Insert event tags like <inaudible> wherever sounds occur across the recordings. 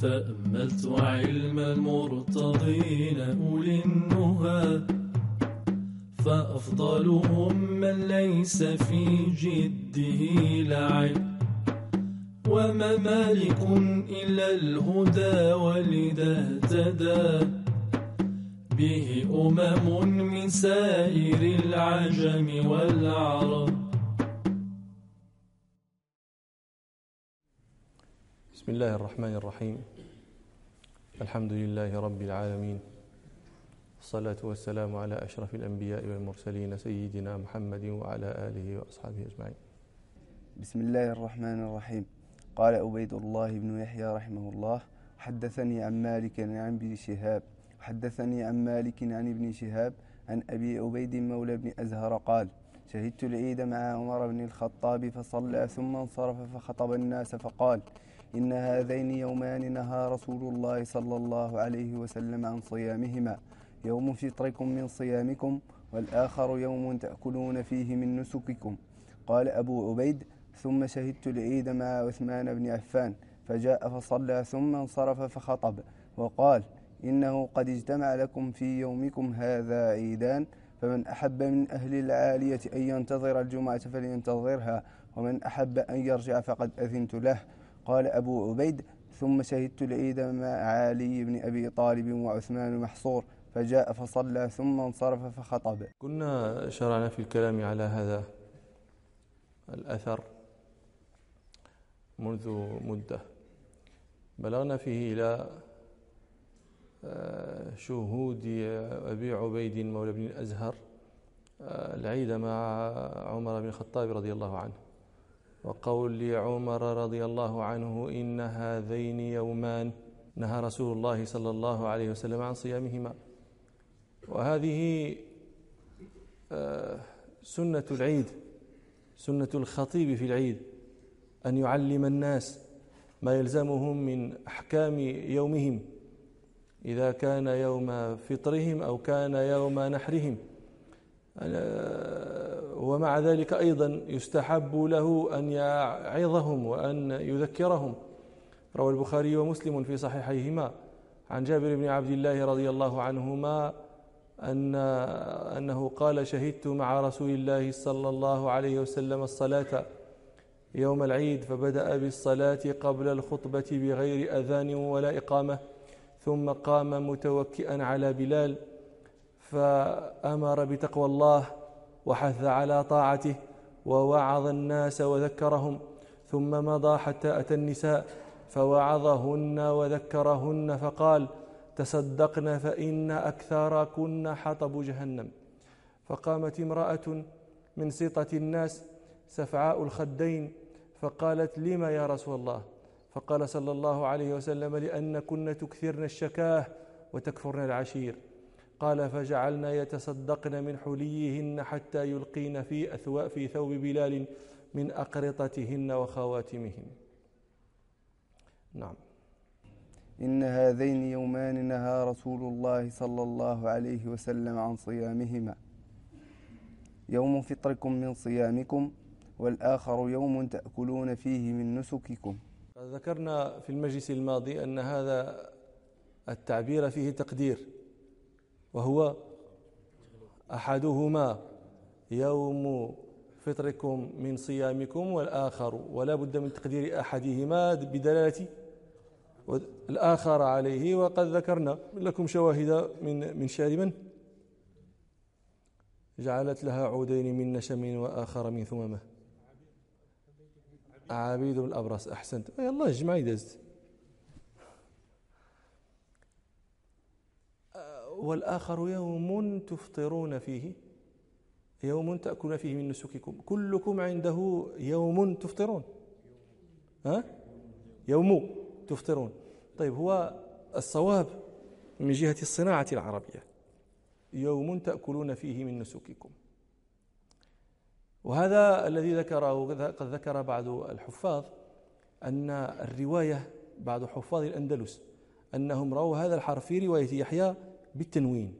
تأملت علم المرتضين أولي النهى فأفضلهم من ليس في جده لعب. وما مالك إلا الهدى ولذا اهتدى. به أمم من سائر العجم والعرب. بسم الله الرحمن الرحيم. الحمد لله رب العالمين. الصلاة والسلام على أشرف الأنبياء والمرسلين سيدنا محمد وعلى آله وأصحابه أجمعين. بسم الله الرحمن الرحيم. قال عبيد الله بن يحيى رحمه الله حدثني عن مالك عن ابن شهاب. حدثني عن مالك عن ابن شهاب عن أبي عبيد مولى بن أزهر قال شهدت العيد مع عمر بن الخطاب فصلى ثم انصرف فخطب الناس فقال إن هذين يومان نهى رسول الله صلى الله عليه وسلم عن صيامهما. يوم فطركم من صيامكم والآخر يوم تأكلون فيه من نسككم. قال أبو عبيد ثم شهدت العيد مع عثمان بن عفان فجاء فصلى ثم انصرف فخطب وقال إنه قد اجتمع لكم في يومكم هذا عيدان فمن أحب من أهل العالية أن ينتظر الجمعة فلينتظرها ومن أحب أن يرجع فقد أذنت له. قال أبو عبيد ثم شهدت العيد مع علي بن أبي طالب وعثمان محصور فجاء فصلى ثم انصرف فخطب. كنا شرعنا في الكلام على هذا الأثر منذ مدة. بلغنا فيه إلى آه، شهود أبي عبيد مولى بن الأزهر آه، العيد مع عمر بن الخطاب رضي الله عنه. وقول لعمر رضي الله عنه إن هذين يومان نهى رسول الله صلى الله عليه وسلم عن صيامهما. وهذه آه، سنة العيد سنة الخطيب في العيد أن يعلم الناس ما يلزمهم من أحكام يومهم إذا كان يوم فطرهم أو كان يوم نحرهم. ومع ذلك أيضا يستحب له أن يعظهم وأن يذكرهم. روى البخاري ومسلم في صحيحيهما. عن جابر بن عبد الله رضي الله عنهما أن أنه قال شهدت مع رسول الله صلى الله عليه وسلم الصلاة يوم العيد فبدأ بالصلاة قبل الخطبة بغير أذان ولا إقامة ثم قام متوكئا على بلال فأمر بتقوى الله وحث على طاعته ووعظ الناس وذكرهم ثم مضى حتى أتى النساء فوعظهن وذكرهن فقال تصدقن فإن أكثركن حطب جهنم. فقامت امرأة من سطة الناس سفعاء الخدين فقالت لم يا رسول الله؟ فقال صلى الله عليه وسلم لأن كن تكثرن الشكاة وتكفرن العشير. قال فجعلنا يتصدقن من حليهن حتى يلقين في أثواء في ثوب بلال من أقرطتهن وخواتمهن. نعم. إن هذين يومان نهى رسول الله صلى الله عليه وسلم عن صيامهما. يوم فطركم من صيامكم والآخر يوم تأكلون فيه من نسككم. ذكرنا في المجلس الماضي أن هذا التعبير فيه تقدير. وهو أحدهما يوم فطركم من صيامكم والآخر ولا بد من تقدير أحدهما بدلالة الآخر عليه وقد ذكرنا لكم شواهد من من شعر من جعلت لها عودين من نشم وآخر من ثممه عبيد الأبرص أحسنت. يلا جمعي دازت والآخر يوم تفطرون فيه يوم تأكلون فيه من نسككم. كلكم عنده يوم تفطرون. ها؟ يوم تفطرون. طيب هو الصواب من جهة الصناعة العربية. يوم تأكلون فيه من نسككم. وهذا الذي ذكره قد ذكر بعض الحفاظ أن الرواية بعض حفاظ الأندلس أنهم رأوا هذا الحرف في رواية يحيى بالتنوين.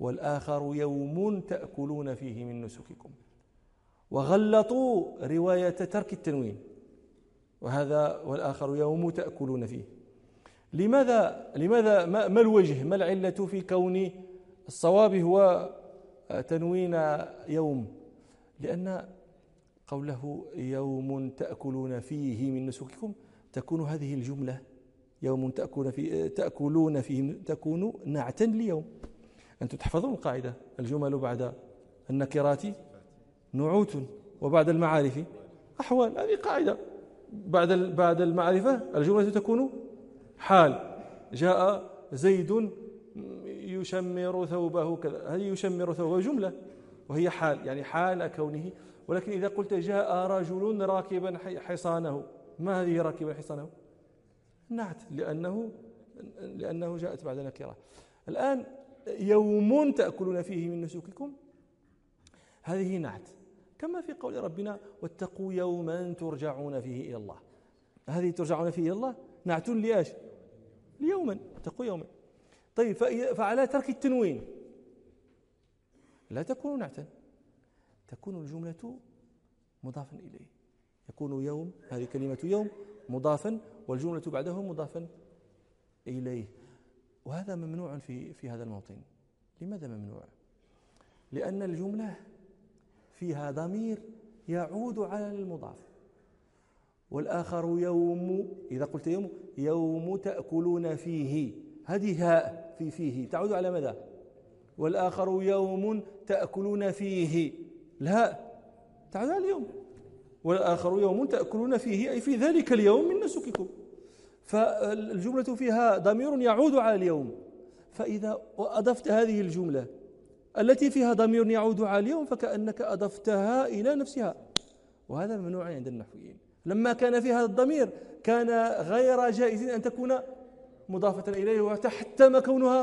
والآخر يوم تأكلون فيه من نسككم. وغلطوا رواية ترك التنوين. وهذا والآخر يوم تأكلون فيه. لماذا لماذا ما, الوجه ما العلة في كون الصواب هو تنوين يوم؟ لأن قوله يوم تأكلون فيه من نسككم تكون هذه الجملة يوم تأكلون فيه تأكلون فيه تكون نعتا ليوم. أنتم تحفظون القاعدة. الجمل بعد النكرات نعوت وبعد المعارف أحوال. هذه قاعدة. بعد بعد المعرفة الجملة تكون حال. جاء زيد يشمر ثوبه كذا. هذه يشمر ثوبه جملة وهي حال. يعني حال كونه. ولكن إذا قلت جاء رجل راكبا حصانه ما هذه راكبا حصانه؟ نعت لأنه لأنه جاءت بعد نكرة. الآن يوم تأكلون فيه من نسوككم؟ هذه نعت. كما في قول ربنا واتقوا يوما ترجعون فيه إلى الله. هذه ترجعون فيه إلى الله؟ نعت لياش ليوما. اتقوا يوما. طيب فعلى ترك التنوين. لا تكون نعتا. تكون الجملة مضافا إليه. يكون يوم هذه كلمة يوم مضافا والجملة بعده مضافا إليه. وهذا ممنوع في في هذا الموطن. لماذا ممنوع؟ لأن الجملة فيها ضمير يعود على المضاف. والآخر يوم إذا قلت يوم يوم تأكلون فيه. هذه هاء في فيه. تعود على ماذا؟ والآخر يوم تأكلون فيه. الهاء تعود على اليوم. والآخر يوم تأكلون فيه. أي في ذلك اليوم من نسككم. فالجملة فيها ضمير يعود على اليوم. فإذا أضفت هذه الجملة التي فيها ضمير يعود على اليوم فكأنك أضفتها إلى نفسها. وهذا ممنوع عند النحويين. لما كان فيها الضمير كان غير جائز أن تكون مضافة إليه وتحتم كونها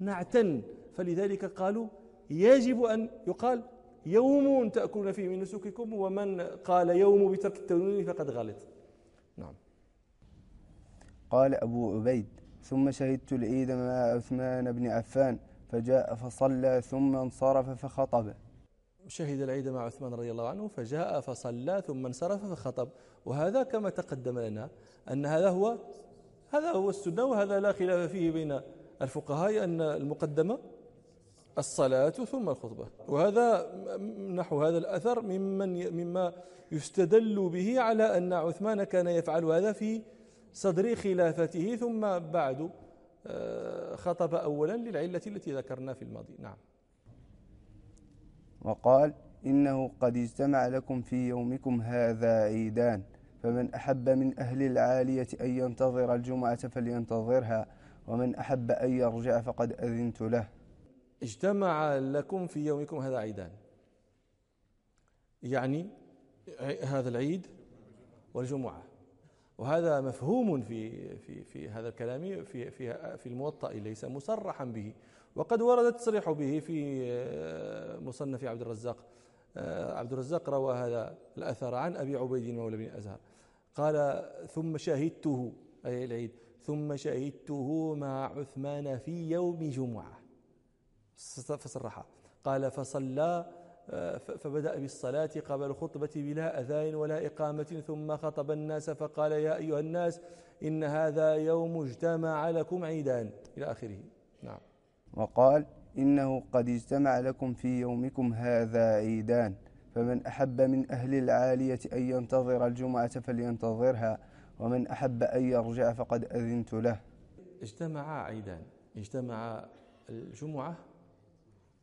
نعتا. فلذلك قالوا يجب أن يقال يوم تأكلون فيه من نسككم ومن قال يوم بترك التنوين فقد غلط. نعم. قال أبو عبيد ثم شهدت العيد مع عثمان بن عفان فجاء فصلى ثم انصرف فخطب. شهد العيد مع عثمان رضي الله عنه فجاء فصلى ثم انصرف فخطب. وهذا كما تقدم لنا أن هذا هو هذا هو السنة وهذا لا خلاف فيه بين الفقهاء أن المقدمة الصلاة ثم الخطبة. وهذا نحو هذا الأثر ممن مما يستدل به على أن عثمان كان يفعل هذا في صدر خلافته ثم بعد آه، خطب أولا للعلة التي ذكرنا في الماضي. نعم. وقال إنه قد اجتمع لكم في يومكم هذا عيدان فمن أحب من أهل العالية أن ينتظر الجمعة فلينتظرها ومن أحب أن يرجع فقد أذنت له. اجتمع لكم في يومكم هذا عيدان. يعني هذا العيد والجمعة. وهذا مفهوم في في في هذا الكلام في في في الموطأ ليس مصرحا به. وقد ورد التصريح به في آه، مصنف عبد الرزاق. آه، عبد الرزاق روى هذا الأثر عن أبي عبيد مولى بن أزهر قال ثم شهدته أي العيد ثم شهدته مع عثمان في يوم جمعة. فصرح. قال فصلى فبدأ بالصلاة قبل الخطبة بلا أذان ولا إقامة ثم خطب الناس فقال يا أيها الناس إن هذا يوم اجتمع لكم عيدان إلى آخره. نعم. وقال إنه قد اجتمع لكم في يومكم هذا عيدان فمن أحب من أهل العالية أن ينتظر الجمعة فلينتظرها ومن أحب أن يرجع فقد أذنت له. اجتمع عيدان اجتمع الجمعة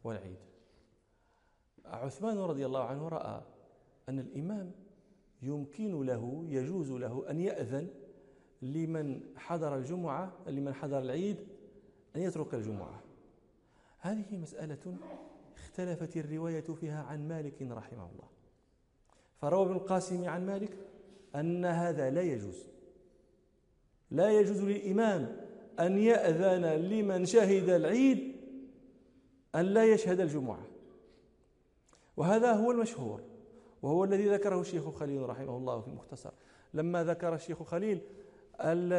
والعيد. عثمان رضي الله عنه رأى أن الإمام يمكن له يجوز له أن يأذن لمن حضر الجمعة لمن حضر العيد أن يترك الجمعة. هذه مسألة اختلفت الرواية فيها عن مالك رحمه الله. فروى ابن القاسم عن مالك أن هذا لا يجوز. لا يجوز للإمام أن يأذن لمن شهد العيد أن لا يشهد الجمعة. وهذا هو المشهور وهو الذي ذكره الشيخ خليل رحمه الله في المختصر. لما ذكر الشيخ خليل ال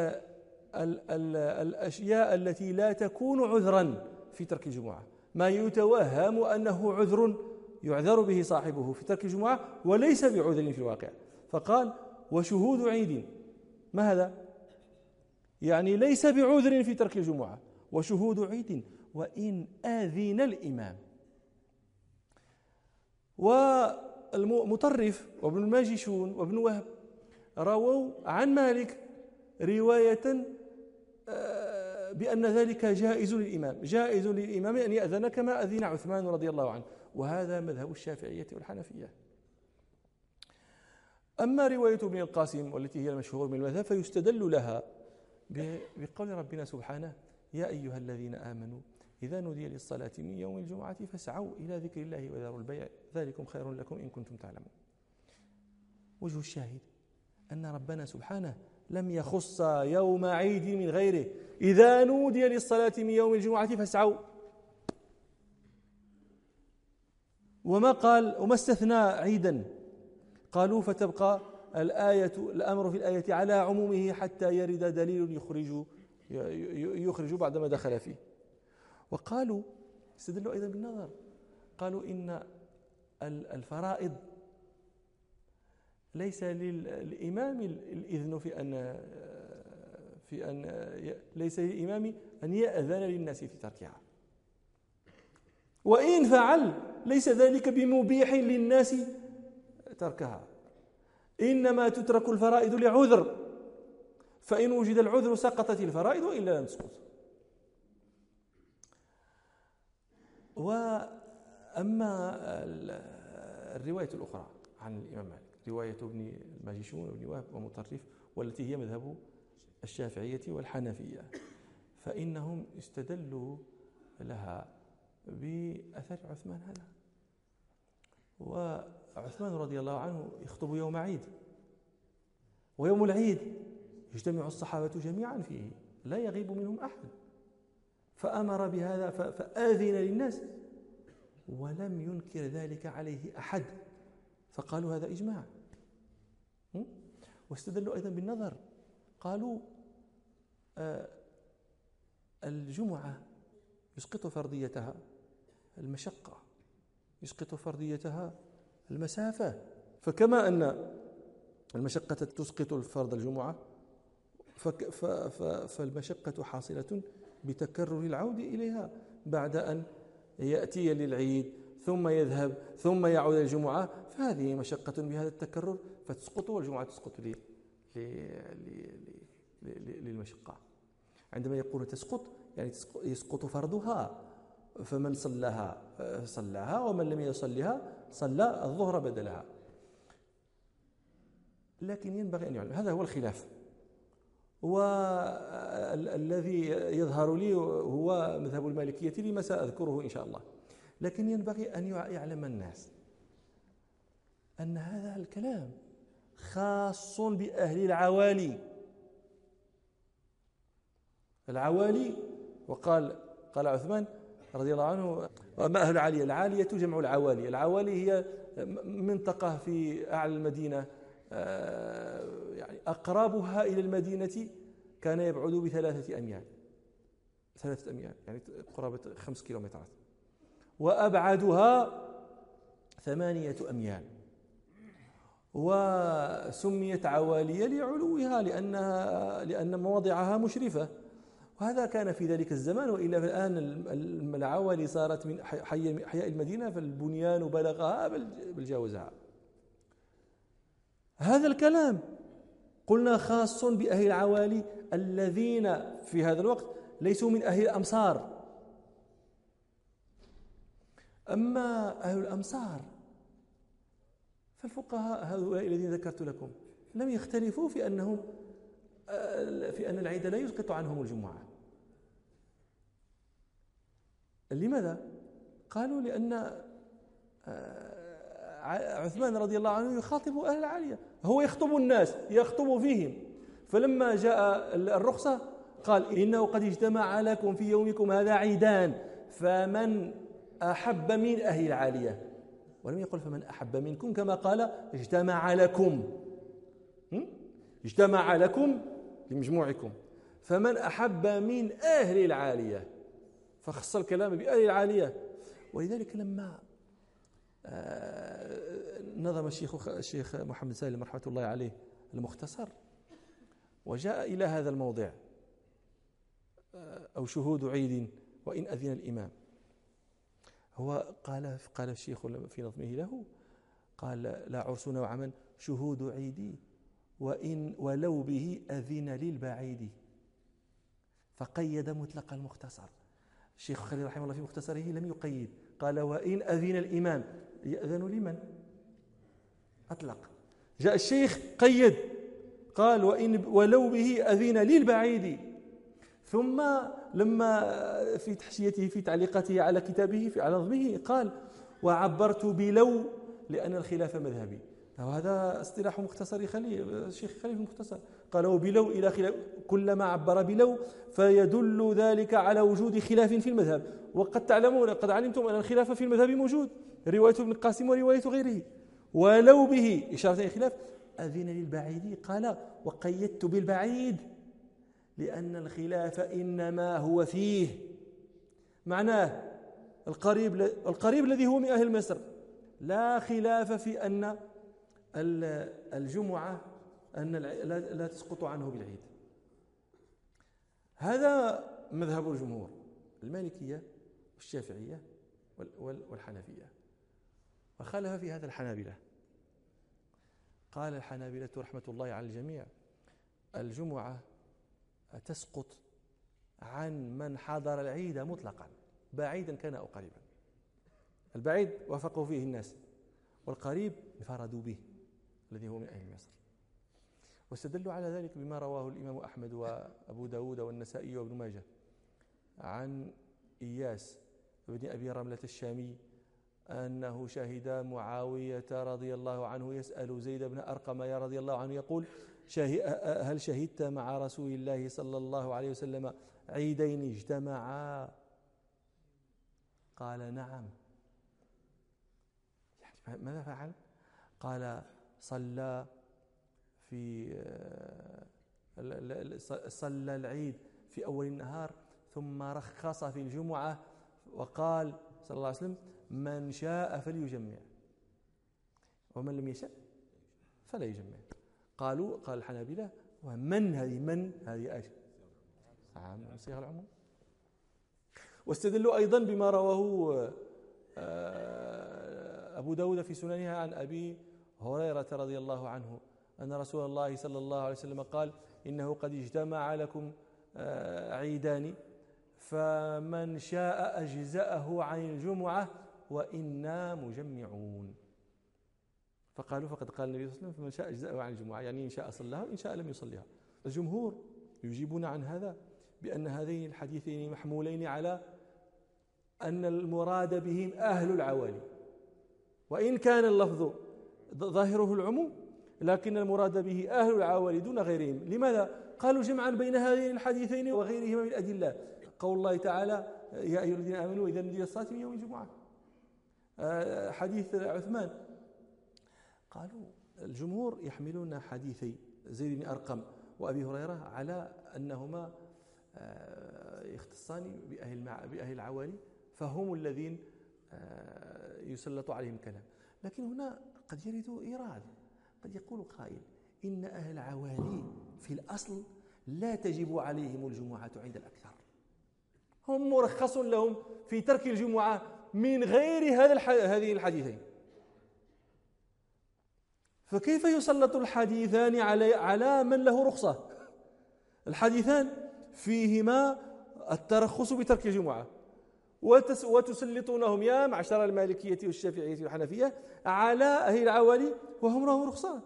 ال ال الأشياء التي لا تكون عذرا في ترك الجمعة. ما يتوهم أنه عذر يعذر به صاحبه في ترك الجمعة وليس بعذر في الواقع. فقال وشهود عيد. ما هذا؟ يعني ليس بعذر في ترك الجمعة وشهود عيد. وإن آذن الإمام والمطرف وابن الماجشون وابن وهب رووا عن مالك رواية آه، بأن ذلك جائز للإمام. جائز للإمام أن يأذن كما أذن عثمان رضي الله عنه وهذا مذهب الشافعية والحنفية. أما رواية ابن القاسم والتي هي المشهور من المذهب فيستدل لها بقول ربنا سبحانه يا أيها الذين آمنوا إذا نودي للصلاة من يوم الجمعة فاسعوا إلى ذكر الله وذروا البيع. ذلكم خير لكم إن كنتم تعلمون. وجه الشاهد أن ربنا سبحانه لم يخص يوم عيد من غيره. إذا نودي للصلاة من يوم الجمعة فاسعوا. وما قال وما استثنى عيدا. قالوا فتبقى الآية الأمر في الآية على عمومه حتى يرد دليل يخرج يخرج بعد ما دخل فيه. وقالوا استدلوا أيضا بالنظر قالوا إن الفرائض ليس للإمام الإذن في أن في أن ليس للإمام أن يأذن للناس في تركها. وإن فعل ليس ذلك بمبيح للناس تركها. إنما تترك الفرائض لعذر فإن وجد العذر سقطت الفرائض وإلا لم تسقط. وأما الرواية الأخرى عن الإمام مالك رواية ابن الماجشون وابن وهب ومطرف والتي هي مذهب الشافعية والحنفية. فإنهم استدلوا لها بأثر عثمان هذا. وعثمان رضي الله عنه يخطب يوم عيد ويوم العيد يجتمع الصحابة جميعا فيه لا يغيب منهم أحد. فأمر بهذا فآذن للناس ولم ينكر ذلك عليه أحد. فقالوا هذا إجماع. واستدلوا أيضا بالنظر. قالوا آه الجمعة يسقط فرضيتها المشقة يسقط فرضيتها المسافة. فكما أن المشقة تسقط الفرض الجمعة فالمشقة حاصلة بتكرر العود إليها بعد أن يأتي للعيد ثم يذهب ثم يعود الجمعة فهذه مشقة بهذا التكرر فتسقط والجمعة تسقط للمشقة. عندما يقول تسقط يعني يسقط فرضها فمن صلاها صلاها ومن لم يصلها صلى الظهر بدلها. لكن ينبغي أن يعلم هذا هو الخلاف. والذي يظهر لي هو مذهب المالكية لما سأذكره إن شاء الله. لكن ينبغي أن يعلم الناس أن هذا الكلام خاص بأهل العوالي. العوالي وقال قال عثمان رضي الله عنه وما أهل العالية؟ العالية جمع العوالي. العوالي هي منطقة في أعلى المدينة آه، أقربها إلى المدينة كان يبعد بثلاثة أميال. ثلاثة أميال يعني قرابة خمس كيلومترات. وأبعدها ثمانية أميال. وسميت عوالية لعلوها لأنها لأن مواضعها مشرفة. وهذا كان في ذلك الزمان وإلا الآن العوالي صارت من حي حياء المدينة فالبنيان بلغها بل جاوزها. هذا الكلام. قلنا خاص بأهل العوالي الذين في هذا الوقت ليسوا من أهل الأمصار. أما أهل الأمصار فالفقهاء هؤلاء الذين ذكرت لكم لم يختلفوا في أنهم في أن العيد لا يسقط عنهم الجمعة. لماذا؟ قالوا لأن آه، عثمان رضي الله عنه يخاطب أهل العالية. هو يخطب الناس يخطب فيهم. فلما جاء الرخصة قال إنه قد اجتمع لكم في يومكم هذا عيدان فمن أحب من أهل العالية؟ ولم يقل فمن أحب منكم كما قال اجتمع لكم. اجتمع لكم لمجموعكم. فمن أحب من أهل العالية؟ فخص الكلام بأهل العالية. ولذلك لما آه، نظم الشيخ الشيخ محمد سالم رحمة الله عليه المختصر وجاء إلى هذا الموضع أو شهود عيد وإن أذن الإمام. هو قال قال الشيخ في نظمه له قال لا عرس نوعا شهود عيدي وإن ولو به أذن للبعيد. فقيد مطلق المختصر. الشيخ خليل رحمه الله في مختصره لم يقيد قال وإن أذن الإمام يأذن لمن؟ أطلق. جاء الشيخ قيد قال وإن ولو به أذن للبعيد ثم لما في تحشيته في تعليقاته على كتابه في على نظمه قال وعبرت بلو لأن الخلاف مذهبي. وهذا اصطلاح مختصر خليل الشيخ خليل المختصر قال وبلو إلى خلاف كلما عبر بلو فيدل ذلك على وجود خلاف في المذهب. وقد تعلمون قد علمتم أن الخلاف في المذهب موجود. رواية ابن القاسم ورواية غيره. ولو به إشارة إلى الخلاف أذن للبعيد قال وقيدت بالبعيد لأن الخلاف إنما هو فيه. معناه القريب القريب الذي هو من أهل مصر. لا خلاف في أن الجمعة أن لا تسقط عنه بالعيد. هذا مذهب الجمهور المالكية والشافعية والحنفية. وخالف في هذا الحنابلة. قال الحنابلة رحمة الله على الجميع الجمعة تسقط عن من حضر العيد مطلقا بعيدا كان أو قريبا. البعيد وافقوا فيه الناس والقريب انفردوا به الذي هو من أهل مصر. واستدلوا على ذلك بما رواه الإمام أحمد وأبو داود والنسائي وابن ماجه عن إياس بن أبي رملة الشامي أنه شهد معاوية رضي الله عنه يسأل زيد بن أرقم يا رضي الله عنه يقول هل شهدت مع رسول الله صلى الله عليه وسلم عيدين اجتمعا؟ قال نعم. يعني ماذا فعل؟ قال صلى في صلى العيد في أول النهار ثم رخص في الجمعة وقال صلى الله عليه وسلم من شاء فليجمع. ومن لم يشاء فلا يجمع. قالوا قال الحنابلة ومن هذه من هذه إيش عام صيغ العموم. واستدلوا أيضا بما رواه آه، أبو داود في سننها عن أبي هريرة رضي الله عنه أن رسول الله صلى الله عليه وسلم قال إنه قد اجتمع لكم آه، عيدان فمن شاء أجزأه عن الجمعة وإنا مجمعون. فقالوا فقد قال النبي صلى الله عليه وسلم فمن شاء أجزأه عن الجمعة. يعني إن شاء صلىها وإن شاء لم يصليها الجمهور يجيبون عن هذا بأن هذين الحديثين محمولين على أن المراد بهم أهل العوالي. وإن كان اللفظ ظاهره العموم لكن المراد به أهل العوالي دون غيرهم. لماذا؟ قالوا جمعا بين هذين الحديثين وغيرهما من الأدلة. قول الله تعالى يا أيها الذين آمنوا إذا نودي الصلاة من يوم الجمعة. حديث عثمان. قالوا الجمهور يحملون حديثي زيد بن أرقم وأبي هريرة على أنهما آه، يختصان بأهل, بأهل العوالي فهم الذين آه، يسلط عليهم الكلام لكن هنا قد يرد إيراد قد يقول قائل إن أهل العوالي في الأصل لا تجب عليهم الجمعة عند الأكثر. هم مرخص لهم في ترك الجمعة من غير هذا هذه الحديثين. فكيف يسلط الحديثان على على من له رخصة؟ الحديثان فيهما الترخص بترك الجمعة وتسلطونهم يا معشر المالكية والشافعية والحنفية على أهل العوالي وهم لهم رخصة.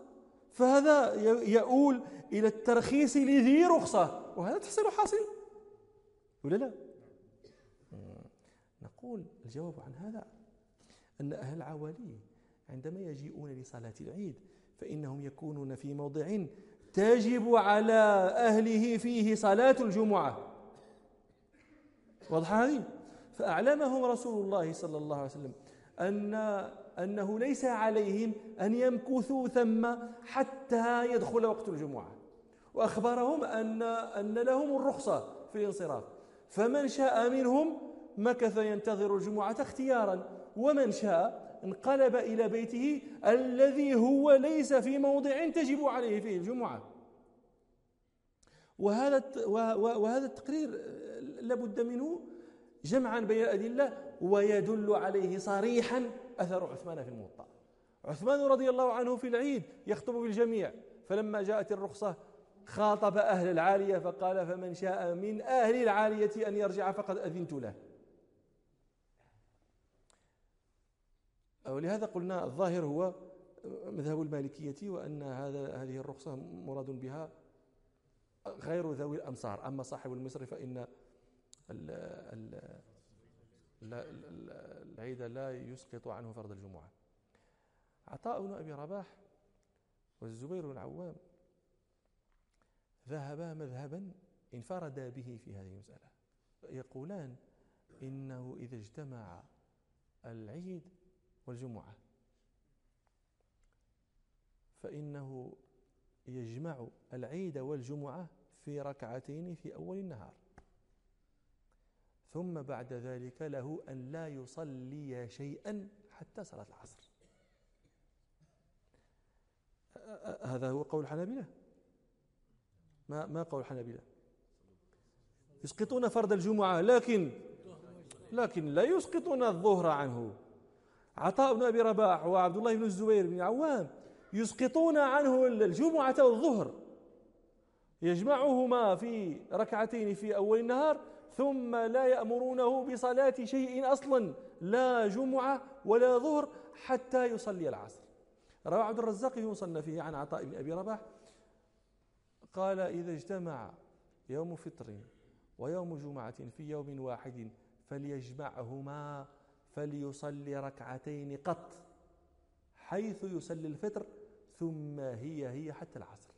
فهذا يؤول إلى الترخيص لذي رخصة. وهذا تحصيل حاصل ولا لا؟ نقول الجواب عن هذا أن أهل العوالي عندما يجيئون لصلاة العيد فإنهم يكونون في موضع تجب على أهله فيه صلاة الجمعة. واضحة هذه؟ فأعلمهم رسول الله صلى الله عليه وسلم أن أنه ليس عليهم أن يمكثوا ثم حتى يدخل وقت الجمعة. وأخبرهم أن أن لهم الرخصة في الانصراف. فمن شاء منهم مكث ينتظر الجمعة اختيارا. ومن شاء انقلب إلى بيته الذي هو ليس في موضع تجب عليه فيه الجمعة. وهذا وهذا التقرير لابد منه جمعا بين الأدلة ويدل عليه صريحا أثر عثمان في الموطأ. عثمان رضي الله عنه في العيد يخطب بالجميع فلما جاءت الرخصة خاطب أهل العالية فقال فمن شاء من أهل العالية أن يرجع فقد أذنت له. ولهذا قلنا الظاهر هو مذهب المالكية وأن هذا هذه الرخصة مراد بها غير ذوي الأمصار. أما صاحب المصر فإن العيد لا يسقط عنه فرض الجمعة. عطاء بن أبي رباح والزبير بن العوام ذهبا مذهبا انفردا به في هذه المسألة يقولان إنه إذا اجتمع العيد والجمعة. فإنه يجمع العيد والجمعة في ركعتين في أول النهار. ثم بعد ذلك له أن لا يصلي شيئا حتى صلاة العصر. هذا هو قول الحنابلة. ما ما قول الحنابلة؟ يسقطون فرض الجمعة لكن لكن لا يسقطون الظهر عنه. عطاء بن أبي رباح وعبد الله بن الزبير بن عوام يسقطون عنه الجمعة والظهر. يجمعهما في ركعتين في أول النهار ثم لا يأمرونه بصلاة شيء أصلا لا جمعة ولا ظهر حتى يصلي العصر. روى عبد الرزاق في مصنفه عن عطاء بن أبي رباح. قال إذا اجتمع يوم فطر ويوم جمعة في يوم واحد فليجمعهما فليصلي ركعتين قط حيث يصلي الفطر ثم هي هي حتى العصر.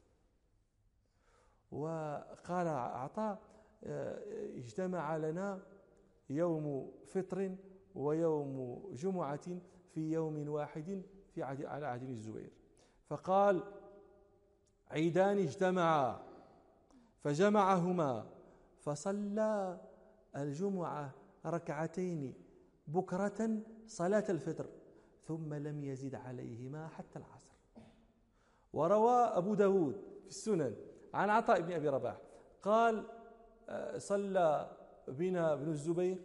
وقال عطاء آه، اجتمع لنا يوم فطر ويوم جمعة في يوم واحد في عهد على عهد الزبير. فقال عيدان اجتمعا. فجمعهما فصلى الجمعة ركعتين بكرة صلاة الفطر ثم لم يزد عليهما حتى العصر. وروى أبو داود في السنن عن عطاء بن أبي رباح قال آه، صلى بنا ابن الزبير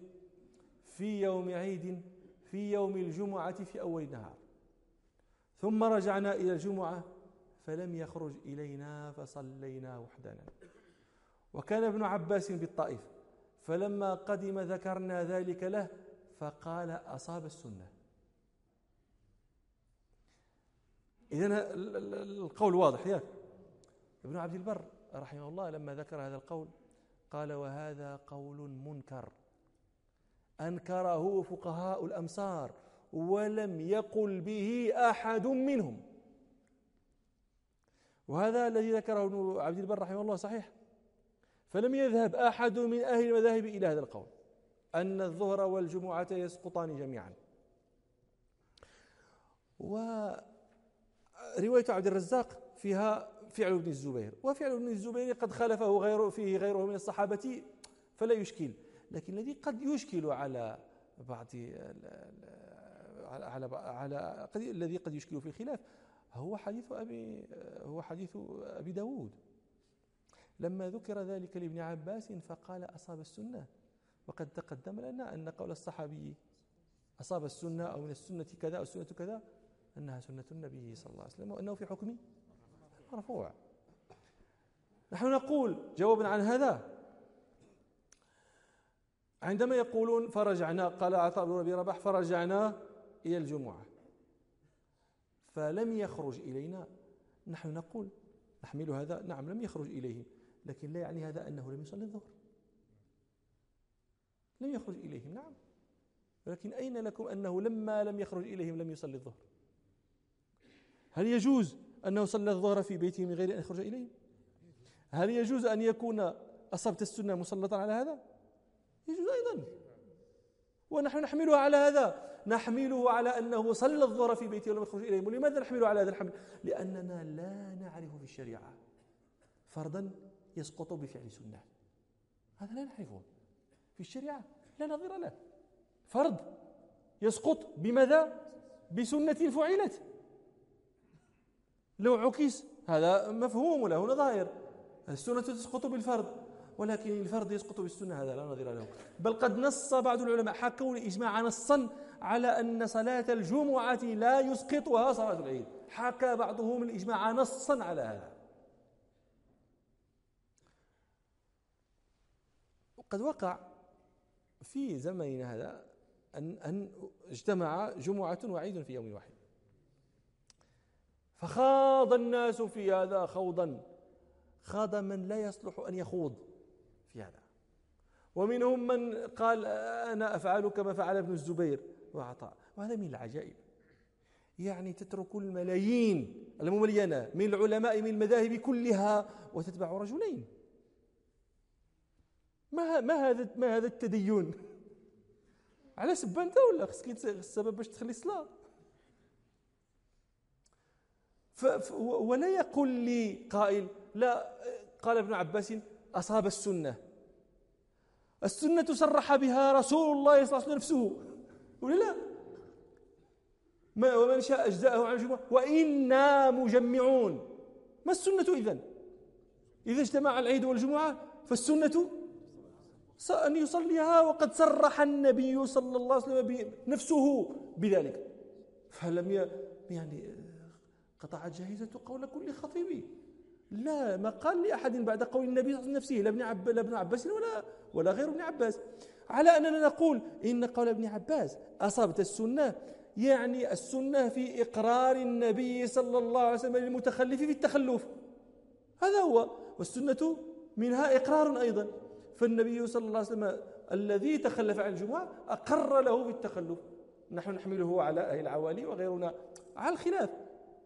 في يوم عيد في يوم الجمعة في أول النهار ثم رجعنا إلى الجمعة فلم يخرج إلينا فصلينا وحدنا. وكان ابن عباس بالطائف فلما قدم ذكرنا ذلك له فقال أصاب السنة. إذا القول واضح ياك. ابن عبد البر رحمه الله لما ذكر هذا القول قال وهذا قول منكر. أنكره فقهاء الأمصار ولم يقل به أحد منهم. وهذا الذي ذكره ابن عبد البر رحمه الله صحيح. فلم يذهب أحد من أهل المذاهب إلى هذا القول. أن الظهر والجمعة يسقطان جميعا. ورواية عبد الرزاق فيها فعل ابن الزبير. وفعل ابن الزبير قد خالفه غيره فيه غيره من الصحابة فلا يشكل. لكن الذي قد يشكل على بعض على على الذي قد يشكل في الخلاف هو حديث أبي هو حديث أبي داود. لما ذكر ذلك لابن عباس فقال أصاب السنة. وقد تقدم لنا أن قول الصحابي أصاب السنة أو من السنة كذا أو السنة كذا أنها سنة النبي صلى الله عليه وسلم وأنه في حكم مرفوع. نحن نقول جوابا عن هذا. عندما يقولون فرجعنا قال عطاء بن ربي رباح فرجعنا إلى الجمعة. فلم يخرج إلينا. نحن نقول نحمل هذا نعم لم يخرج إليهم لكن لا يعني هذا أنه لم يصلي الظهر. لم يخرج إليهم نعم. ولكن أين لكم أنه لما لم يخرج إليهم لم يصلي الظهر؟ هل يجوز أنه صلى الظهر في بيته من غير أن يخرج إليهم؟ هل يجوز أن يكون أصبت السنة مسلطا على هذا؟ يجوز أيضا. ونحن نحمله على هذا. نحمله على أنه صلى الظهر في بيته ولم يخرج إليهم. ولماذا نحمله على هذا الحمل؟ لأننا لا نعرف في الشريعة فرضا يسقط بفعل سنة. هذا لا نعرفه. في الشريعة. لا نظير له. فرض. يسقط بماذا؟ بسنة فعلت. لو عكس هذا مفهوم له نظائر السنة تسقط بالفرض. ولكن الفرض يسقط بالسنة هذا لا نظير له. بل قد نص بعض العلماء حكوا الإجماع نصا على أن صلاة الجمعة لا يسقطها صلاة العيد. حكى بعضهم الإجماع نصا على هذا. وقد وقع في زمننا هذا أن أن اجتمع جمعة وعيد في يوم واحد. فخاض الناس في هذا خوضا. خاض من لا يصلح أن يخوض في هذا. ومنهم من قال أنا أفعل كما فعل ابن الزبير. وعطاء. وهذا من العجائب. يعني تترك الملايين المملينة من العلماء من المذاهب كلها وتتبع رجلين. ما ما هذا ما هذا التدين؟ <laughs> سب انت ولا خصك السبب باش تخلي الصلاه ولا يقول لي قائل لا قال ابن عباس أصاب السنة. السنة صرح بها رسول الله صلى الله عليه وسلم نفسه. ولا لا؟ ما ومن شاء أجزأه عن الجمعة. وإنا مجمعون. ما السنة اذا إذا اجتمع العيد والجمعة فالسنة أن يصليها وقد صرح النبي صلى الله عليه وسلم نفسه بذلك. فلم يعني قطعت جاهزة قول كل خطيب. لا ما قال لأحد بعد قول النبي صلى الله عليه وسلم نفسه لا ابن, عب لا ابن عباس ولا ولا غير ابن عباس. على أننا نقول إن قول ابن عباس أصابت السنة. يعني السنة في إقرار النبي صلى الله عليه وسلم للمتخلف في التخلف. هذا هو. والسنة منها إقرار أيضا. فالنبي صلى الله عليه وسلم الذي تخلف عن الجمعة أقر له بالتخلف. نحن نحمله على أهل العوالي وغيرنا على الخلاف.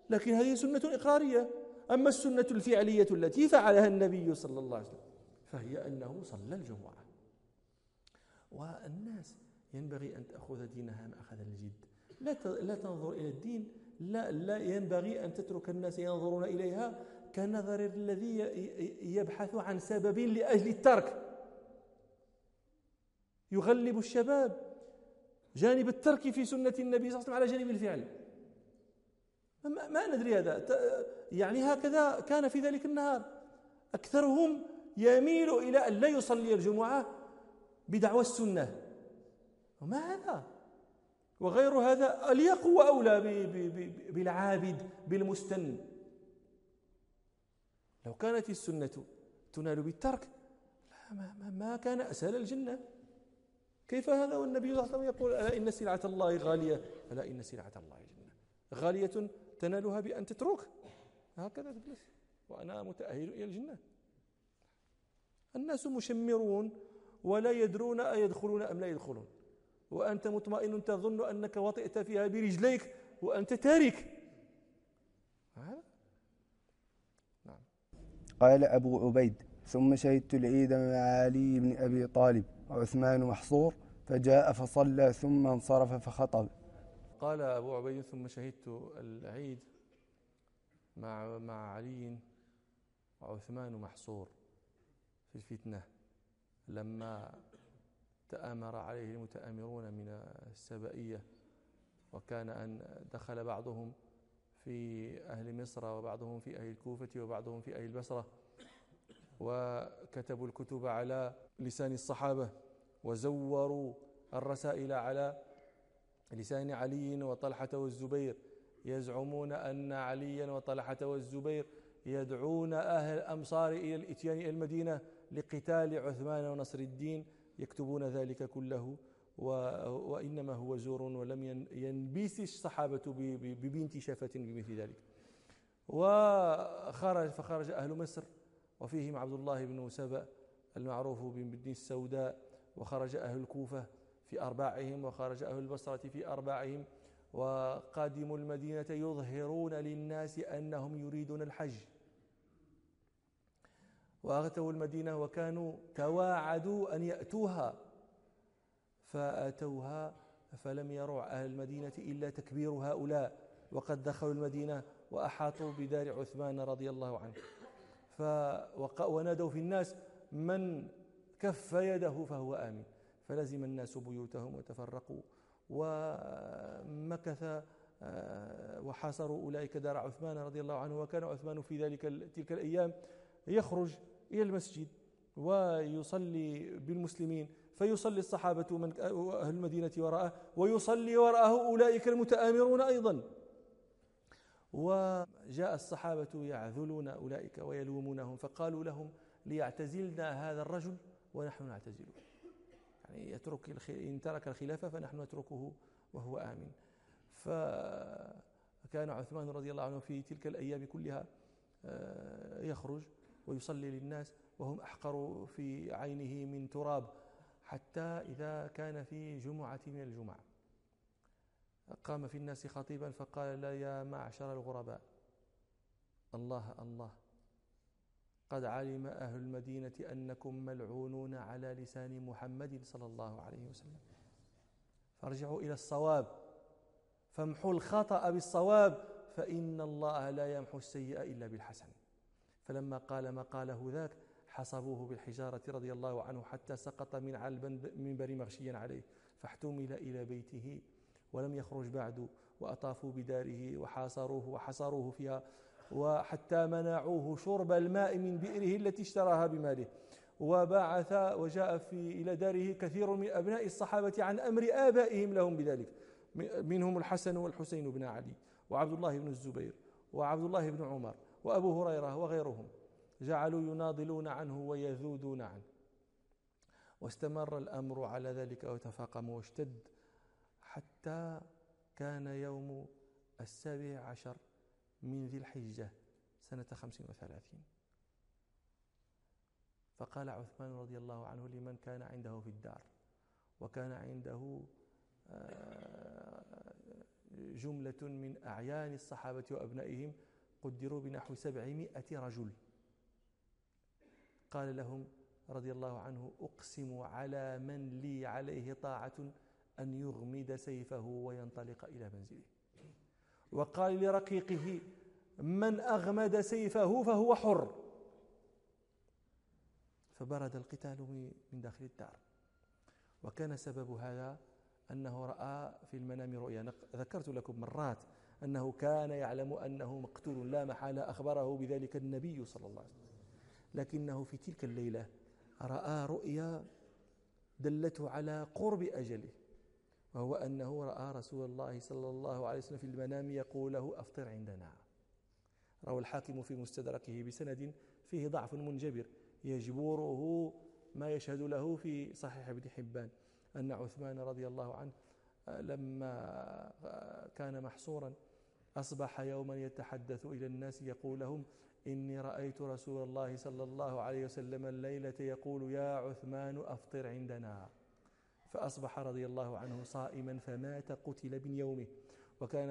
لكن هذه سنة إقرارية. أما السنة الفعلية التي فعلها النبي صلى الله عليه وسلم فهي أنه صلى الجمعة. والناس ينبغي أن تأخذ دينها مأخذ الجد. لا لا تنظر إلى الدين. لا لا ينبغي أن تترك الناس ينظرون إليها كنظر الذي يبحث عن سبب لأجل الترك. يغلب الشباب. جانب الترك في سنة النبي صلى الله عليه وسلم على جانب الفعل. ما, ندري هذا. يعني هكذا كان في ذلك النهار. أكثرهم يميل إلى أن لا يصلي الجمعة بدعوى السنة. وما هذا؟ وغير هذا أليق وأولى بالعابد بالمستن. لو كانت السنة تنال بالترك ما, ما كان أسهل الجنة. كيف هذا والنبي صلى الله عليه وسلم يقول ألا إن سلعة الله غالية؟ ألا إن سلعة الله جنة. غالية تنالها بأن تترك. هكذا تجلس. وأنا متأهل إلى الجنة. الناس مشمرون ولا يدرون أيدخلون أم لا يدخلون. وأنت مطمئن تظن أنك وطئت فيها برجليك وأنت تارك. نعم. قال أبو عبيد ثم شهدت العيد مع علي بن أبي طالب. وعثمان محصور فجاء فصلى ثم انصرف فخطب. قال أبو عبيد ثم شهدت العيد مع مع علي وعثمان محصور في الفتنة. لما تآمر عليه المتآمرون من السبائية وكان أن دخل بعضهم في أهل مصر وبعضهم في أهل الكوفة وبعضهم في أهل البصرة وكتبوا الكتب على لسان الصحابة وزوروا الرسائل على لسان علي وطلحة والزبير. يزعمون أن عليا وطلحة والزبير يدعون أهل الأمصار إلى الإتيان إلى المدينة لقتال عثمان ونصر الدين يكتبون ذلك كله وإنما هو زور ولم ينبيس الصحابة ببنت شفة بمثل ذلك. وخرج فخرج أهل مصر وفيهم عبد الله بن سبأ المعروف بابن السوداء وخرج أهل الكوفة في أرباعهم وخرج أهل البصرة في أرباعهم وقادموا المدينة يظهرون للناس أنهم يريدون الحج. وأتوا المدينة وكانوا تواعدوا أن يأتوها. فأتوها فلم يروا أهل المدينة إلا تكبير هؤلاء وقد دخلوا المدينة وأحاطوا بدار عثمان رضي الله عنه. ونادوا في الناس من كف يده فهو آمن. فلزم الناس بيوتهم وتفرقوا ومكث آه، وحاصروا أولئك دار عثمان رضي الله عنه. وكان عثمان في ذلك تلك الأيام يخرج إلى المسجد ويصلي بالمسلمين. فيصلي الصحابة من أهل المدينة وراءه ويصلي وراءه أولئك المتآمرون أيضا. وجاء الصحابة يعذلون أولئك ويلومونهم فقالوا لهم ليعتزلنا هذا الرجل ونحن نعتزله. يعني يترك إن ترك الخلافة فنحن نتركه وهو آمن. فكان عثمان رضي الله عنه في تلك الأيام كلها آه، يخرج ويصلي للناس وهم أحقر في عينه من تراب حتى إذا كان في جمعة من الجمع قام في الناس خطيبا فقال لا يا معشر الغرباء الله الله. قد علم أهل المدينة أنكم ملعونون على لسان محمد صلى الله عليه وسلم. فارجعوا إلى الصواب. فامحوا الخطأ بالصواب فإن الله لا يمحو السيئة إلا بالحسن. فلما قال ما قاله ذاك حصبوه بالحجارة رضي الله عنه حتى سقط من على المنبر مغشيا عليه. فاحتمل إلى بيته ولم يخرج بعد وأطافوا بداره وحاصروه وحصروه فيها. وحتى منعوه شرب الماء من بئره التي اشتراها بماله. وبعث وجاء في إلى داره كثير من أبناء الصحابة عن أمر آبائهم لهم بذلك. منهم الحسن والحسين بن علي وعبد الله بن الزبير وعبد الله بن عمر وأبو هريرة وغيرهم. جعلوا يناضلون عنه ويذودون عنه. واستمر الأمر على ذلك وتفاقم واشتد حتى كان يوم السابع عشر من ذي الحجة سنة خمس وثلاثين. فقال عثمان رضي الله عنه لمن كان عنده في الدار وكان عنده آه، جملة من أعيان الصحابة وأبنائهم قدروا بنحو سبعمائة رجل. قال لهم رضي الله عنه أقسم على من لي عليه طاعة أن يغمد سيفه وينطلق إلى منزله. وقال لرقيقه من أغمد سيفه فهو حر. فبرد القتال من داخل الدار. وكان سبب هذا أنه رأى في المنام رؤيا. ذكرت لكم مرات أنه كان يعلم أنه مقتول لا محالة أخبره بذلك النبي صلى الله عليه وسلم. لكنه في تلك الليلة رأى رؤيا دلته على قرب أجله. وهو أنه رأى رسول الله صلى الله عليه وسلم في المنام يقول له أفطر عندنا. روى الحاكم في مستدركه بسند فيه ضعف منجبر يجبره ما يشهد له في صحيح ابن حبان أن عثمان رضي الله عنه لما كان محصورا أصبح يوما يتحدث إلى الناس يقول لهم إني رأيت رسول الله صلى الله عليه وسلم الليلة يقول يا عثمان أفطر عندنا. فأصبح رضي الله عنه صائما فمات قتل من يومه. وكان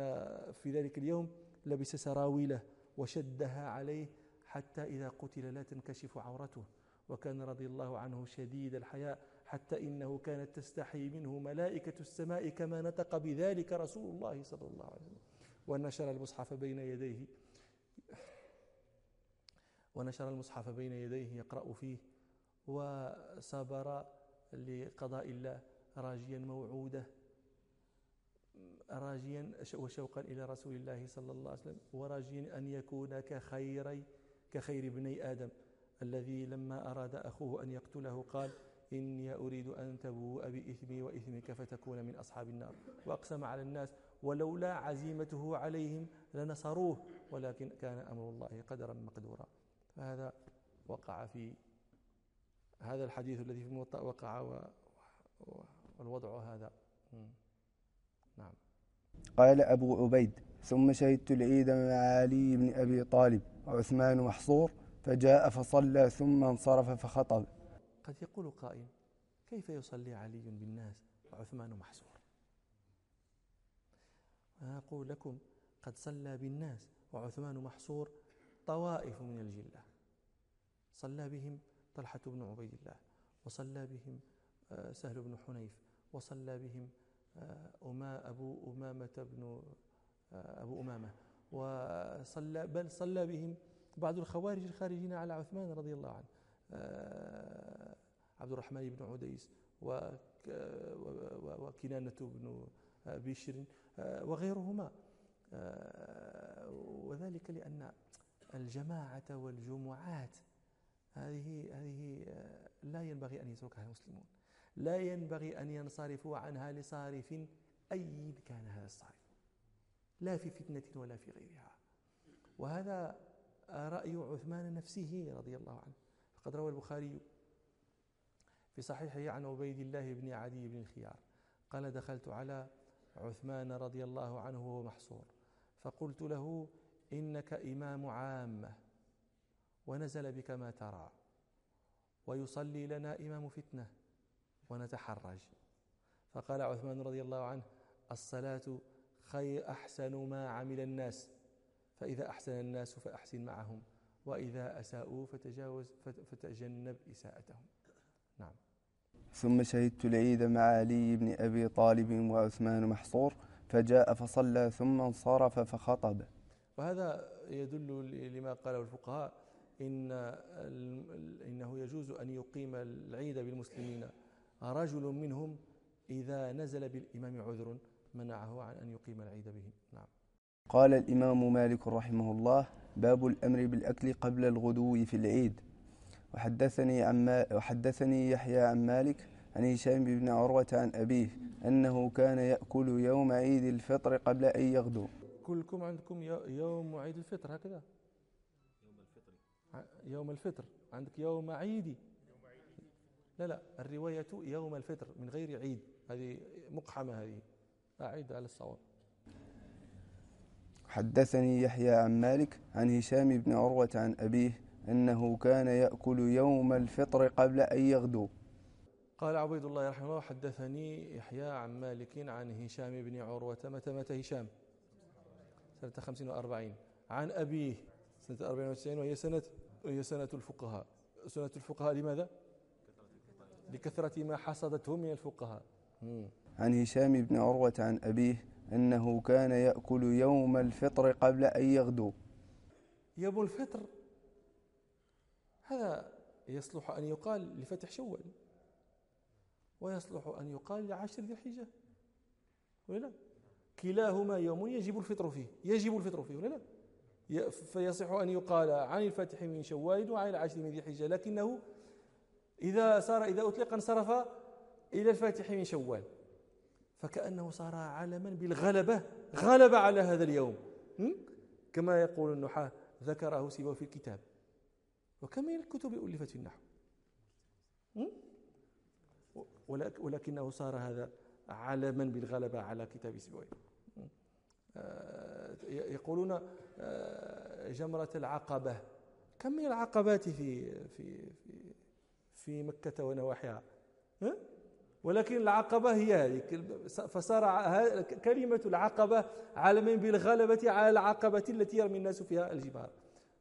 في ذلك اليوم لبس سراويله وشدها عليه حتى إذا قتل لا تنكشف عورته. وكان رضي الله عنه شديد الحياء حتى إنه كانت تستحي منه ملائكة السماء كما نطق بذلك رسول الله صلى الله عليه وسلم. ونشر المصحف بين يديه. ونشر المصحف بين يديه يقرأ فيه. وصبر لقضاء الله راجيا موعودة راجيا وشوقا إلى رسول الله صلى الله عليه وسلم وراجيا أن يكون كخيري كخير ابني آدم الذي لما أراد أخوه أن يقتله قال إني أريد أن تبوء بإثمي وإثمك فتكون من أصحاب النار. وأقسم على الناس ولولا عزيمته عليهم لنصروه ولكن كان أمر الله قدرا مقدورا. فهذا وقع في هذا الحديث الذي في الموطأ وقع والوضع هذا. نعم. قال أبو عبيد ثم شهدت العيد مع علي بن أبي طالب وعثمان محصور فجاء فصلى ثم انصرف فخطب. قد يقول قائل كيف يصلي علي بالناس وعثمان محصور؟ أنا أقول لكم قد صلى بالناس وعثمان محصور طوائف من الجلة. صلى بهم طلحة بن عبيد الله وصلى بهم آه، سهل بن حنيف وصلى بهم آه، أما أبو أمامة بن آه، أبو أمامة وصلى بل صلى بهم بعض الخوارج الخارجين على عثمان رضي الله عنه عبد الرحمن بن عديس وكنانة بن بشر وغيرهما وذلك لأن الجماعة والجمعات هذه هذه آه، لا ينبغي أن يتركها المسلمون. لا ينبغي أن ينصرفوا عنها لصارف أي كان هذا الصارف لا في فتنة ولا في غيرها. وهذا رأي عثمان نفسه رضي الله عنه. فقد روى البخاري في صحيحه عن عبيد الله بن عدي بن الخيار قال دخلت على عثمان رضي الله عنه وهو محصور. فقلت له إنك إمام عامة. ونزل بك ما ترى. ويصلي لنا إمام فتنة ونتحرج. فقال عثمان رضي الله عنه الصلاة خير أحسن ما عمل الناس. فإذا أحسن الناس فأحسن معهم وإذا أساءوا فتجاوز فتجنب إساءتهم. نعم. ثم شهدت العيد مع علي بن أبي طالب وعثمان محصور فجاء فصلى ثم انصرف فخطب. وهذا يدل لما قاله الفقهاء إن إنه يجوز أن يقيم العيد بالمسلمين. رجل منهم إذا نزل بالإمام عذر منعه عن أن يقيم العيد بهم نعم. قال الإمام مالك رحمه الله باب الأمر بالأكل قبل الغدو في العيد. وحدثني, عن وحدثني يحيى عن مالك عن هشام بن عروة عن أبيه أنه كان يأكل يوم عيد الفطر قبل أن يغدو. كلكم عندكم يوم عيد الفطر هكذا. يوم الفطر. عندك يوم عيدي. لا لا الرواية يوم الفطر من غير عيد. هذه مقحمة هذه. أعيد على الصواب. حدثني يحيى عن مالك عن هشام بن عروة عن أبيه أنه كان يأكل يوم الفطر قبل أن يغدو. قال عبيد الله رحمه الله حدثني يحيى عن مالك عن هشام بن عروة. متى مات هشام؟ سنة خمسين وأربعين. عن أبيه. سنة أربعين وتسعين وهي سنة وهي سنة الفقهاء. سنة الفقهاء لماذا؟ لكثرة ما حصدته من الفقهاء. عن هشام بن عروة عن أبيه أنه كان يأكل يوم الفطر قبل أن يغدو. يوم الفطر؟ هذا يصلح أن يقال لفتح شوال ويصلح أن يقال لعشر ذي الحجة ولا لا؟ كلاهما يوم يجب الفطر فيه يجب الفطر فيه ولا لا؟ فيصح أن يقال عن الفتح من شوال وعن العشر من ذي الحجة لكنه إذا صار إذا أطلق انصرف إلى الفاتح من شوال فكأنه صار علما بالغلبة غلب على هذا اليوم. كما يقول النحاة ذكره سيبويه في الكتاب. وكم من الكتب ألفت في النحو؟ ولكنه صار هذا علما بالغلبة على كتاب سيبويه. آه، يقولون جمرة العقبة. كم من العقبات في في في في مكة ونواحيها؟ ولكن العقبة هي هذه. فصار كلمة العقبة علما بالغلبة على العقبة التي يرمي الناس فيها الجبال.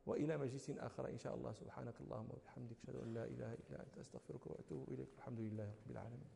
وإلى مجلس آخر إن شاء الله. سبحانك اللهم وبحمدك. أشهد أن لا إله إلا أنت. أستغفرك وأتوب إليك. الحمد لله رب العالمين.